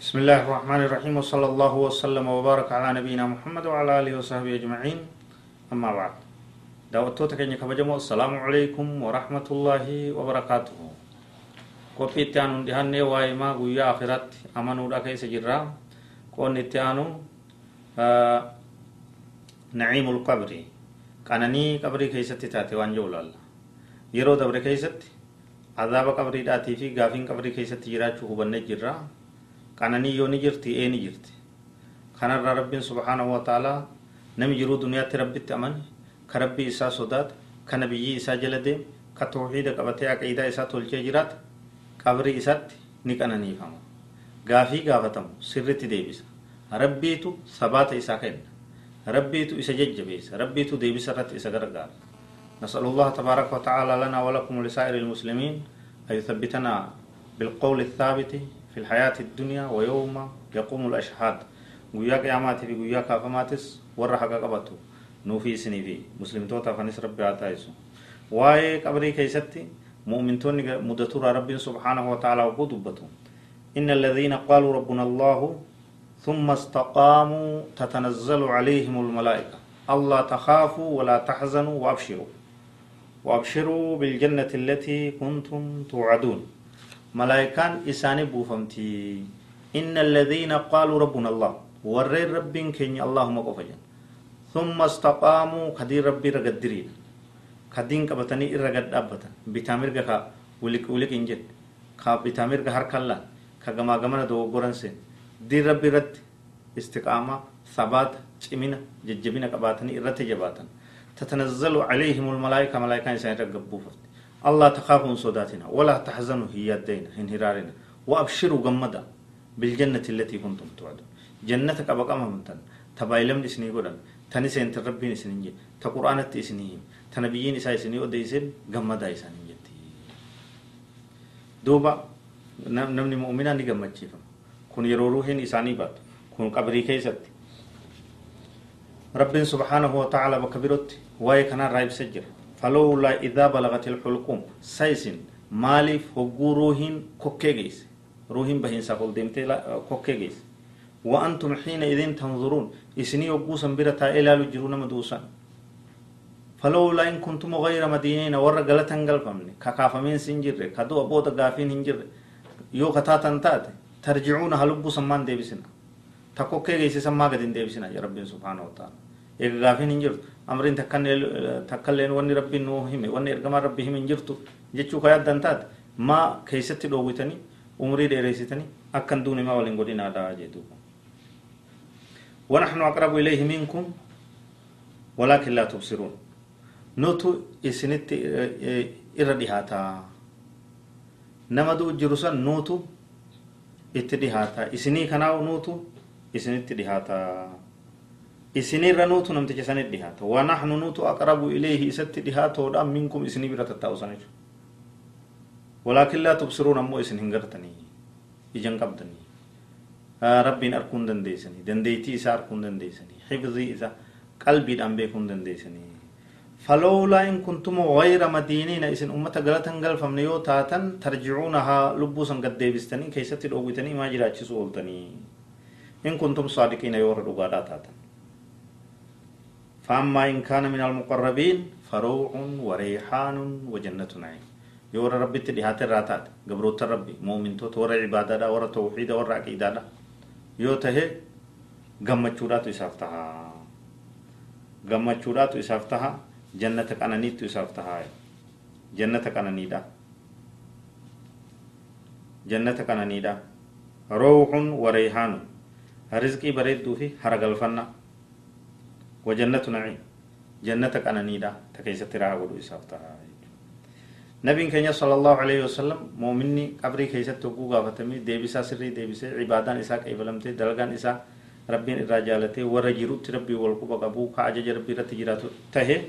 بسم الله الرحمن الرحيم وصلى الله وسلم وبارك على نبينا محمد وعلى آله وصحبه أجمعين أما بعد دعوتوتا كن كبجمو السلام عليكم ورحمة الله وبركاته qophii itti aanuun dhihannee waa'ee maa guyyaa akhiratti amanuudha keessa jirra qoonni itti aanu naciimul qabri qananii qabrii keessatti taate waan jiru laalla yeroo dabre keessatti azaaba qabriidhaatii fi gaafiin qabrii keessatti jiraachuu hubannee jirra qananii yoo ni jirti ee ni jirti kanarraa rabbiin subhaanahu wa ta'aalaa nami jiruu duniyaatti rabbitti amane ka rabbii isaa sodaata ka nabiyyii isaa jala deeme ka tawxiida qabatee aqiidaa isaa tolchee jiraata qabrii isaatti ni qananiifama gaafii gaafatamu sirritti deebisa rabbiitu sabaata isaa kenna rabbiitu isa jajjabeessa rabbiitu deebisa irratti isa gargaara نسأل الله تبارك وتعالى لنا ولكم ولسائر المسلمين أن يثبتنا بالقول الثابت في الحياة الدنيا ويوم يقوم الأشهاد. قويا قياماتي في قويا كافماتس ورا حقا قبطو. نوفي سني في. مسلم توتا فنس ربي عطايسو واي قبري كيستي مؤمنتون مدتور ربي سبحانه وتعالى وقود إن الذين قالوا ربنا الله ثم استقاموا تتنزل عليهم الملائكة. الله تخافوا ولا تحزنوا وأبشروا. وأبشروا بالجنة التي كنتم توعدون. ملائكان إساني بوفمتي إن الذين قالوا ربنا الله ورين رب كين اللهم قفجا ثم استقاموا كدير ربي رقدرين كدين كبتني إرقد أبتا بتامر كا ولك ولك إنجد كا بتامر كهر كلا كجما جمنا دو قرنسين دير ربي رد استقامة ثبات cimina jajjabina qabaatanii irratti jabaatan تتنزل عليهم الملائكة ملائكة إنسان رقبوا الله تخافون صداتنا ولا تحزنوا هي الدين انهرارنا وأبشروا جمدا بالجنة التي كنتم توعدون. جنتك أبقى ممتن تبايلم نسني قرن. تنسين تربي نسني تقرآن تسنيهم تنبيين إسا إسني وديسن جمدا جتي دوبا نمني مؤمنا نجمد شيفا كن يروروهن إساني بات. كن قبري كيست. رب سبحانه وتعالى بكبرت واي كان رايب سجر. فلولا إذا بلغت الحلقوم. سايسن مالف هقو روحين كوكيجيس روحين بهين ساقل ديمتي كوكيجيس وأنتم حينئذ تنظرون. إسني وقو سنبرة إلى لجرون مدوسا فلولا إن كنتم غير مدينين ور غلطا غلفمني ككافمين سنجر كدو أبوت غافين هنجر يو كتاتا تات. ترجعون هلبو سمان ديبسنا. تكوكيجيس سما قدين ديبسنا يا رب سبحانه وتعالى. eega gaafiin hin jirtu amriin takkailleen wanni rabbiin nuu hime wanni ergamaa rabbii hime hin jirtu jechuu ka yaaddan taate maa keeysatti dhoowwitanii umrii dheereessitanii akkan duuni maa waliin godhinaadha jedhuuba ونحن أقرب إليه منكم ولكن لا تبصرون نوتو إسنت إردهاتا نما دو جرسا نوتو اتدهاتا إسني كناو نوتو إسنت دهاتا isinirra nuutu namticha sanit dhihaata wanaxnu nuutu aqrabu ilayhi isatti dhihaatoodha minkum isinii bira tattaa'usanir walaakin laa tubsiruun ammoo isin hin gartanii ijan qabdanii rabbiin arguun dandeeysanii dandeeytii isaa arguun dandeeysanii xifzii isa qalbiidhaan beekuun dandeeysanii فلولا إن كنتم غير مدينين إسن أمة غلطا غلفم نيو تاتن ترجعونها لبوسا قد ديبستني كيست الأوبتني ما جراتش سولتني إن كنتم صادقين يور رغادا تاتن فأما إن كان من المقربين فروع وريحان وجنة نعيم يورا ربي تدهات الراتات قبروت ربي مؤمن تو ورا عبادة ورا توحيد ورا عقيدة يوته gammachuudhaatu isaaf taha gammachuudhaatu isaaf taha jannata qananiitu isaaf taha jannata qananiidha jannata qananiidha rooxun wareyhaanun rizqii bareedduu fi haragalfanna وجنة نعيم. جنة قنانيدا تكيست راغدو إسافتها نبي كنيا صلى الله عليه وسلم مؤمني قبري كيست تقو غافتمي ديبسا سري ديبسا عبادان إسا كيفلمتي دلغان إسا ربين الرجالتي ورجيروت ربي والقبا قبو كعجج ربي رتجرات تهي.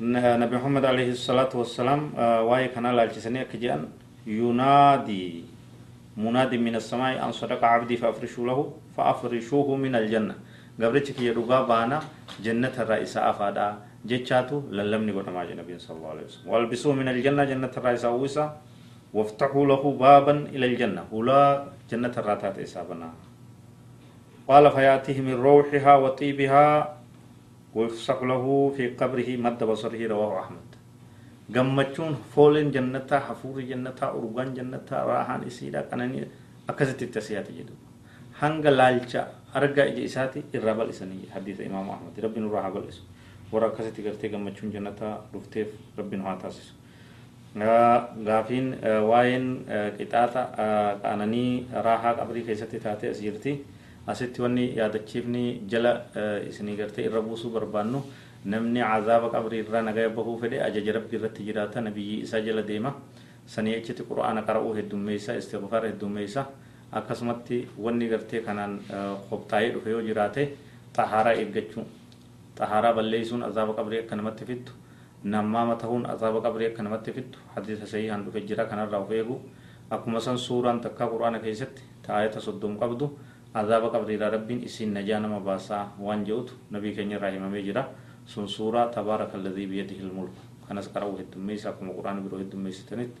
نبي محمد عليه الصلاة والسلام واي كان لالجسني أكجان ينادي. منادي من السماء أن صدق عبدي فأفرشوا له فأفرشوه من الجنة. Gabrichi kiyya dhugaa baana jannatarraa isa afaadha jechaatu lallabni godhamaa jedha nabiin sallallahu alaihi wasallam walbisuu min aljanna jannatarraa isa uwwisa waftaxuu lahu baaban ila aljanna hulaa جنة الراتات إسابنا قال فيأتيه من روحها وطيبها ويفسح له في قبره مد بصره رواه أحمد gammachuun fooleen jannataa hafuurri jannataa urgaan jannataa raahaan isiidha kananii akkasitti itti asiyaate jedhu hanga laalcha argaa ija isaati irraa bal'isanii hadiisa imaamu ahmad rabbiin irraa haa bal'isu warra akkasitti gartee gammachuun jannataa dhufteef rabbiin haa taasisu gaafiin waa'een qixaaxa qaananii raahaa qabrii keessatti taate as jirti asitti wanni yaadachiifni jala isinii gartee irra buusuu barbaannu namni cazaaba qabrii irraa nagaya bahuu fedhe ajaja rabbii irratti jiraata nabiyyi isaa jala deema sanii achitti qura'aana qara'uu heddummeessa istighfaara heddummeessa akkasumatti wanni gartee kanaan qophaa'ee dhufe yoo jiraate xahaaraa eeggachuu xahaaraa balleessuun azaaba qabrii akka namatti fittu nammaama ta'uun azaaba qabrii akka namatti fittu hadiisa sahihaan dhufe jira kanarraa of eegu akkuma san suuraan takkaa qura'aana keessatti taayata soddom qabdu azaaba qabriirraa rabbiin isiin najaa nama baasaa waan je'utu nabii keenya irraa himamee jira sun suuraa tabaaraka alladhii biyadihi lmulk kanas qara'uu heddummeessa akkuma qura'aana biroo heddummeessitanitti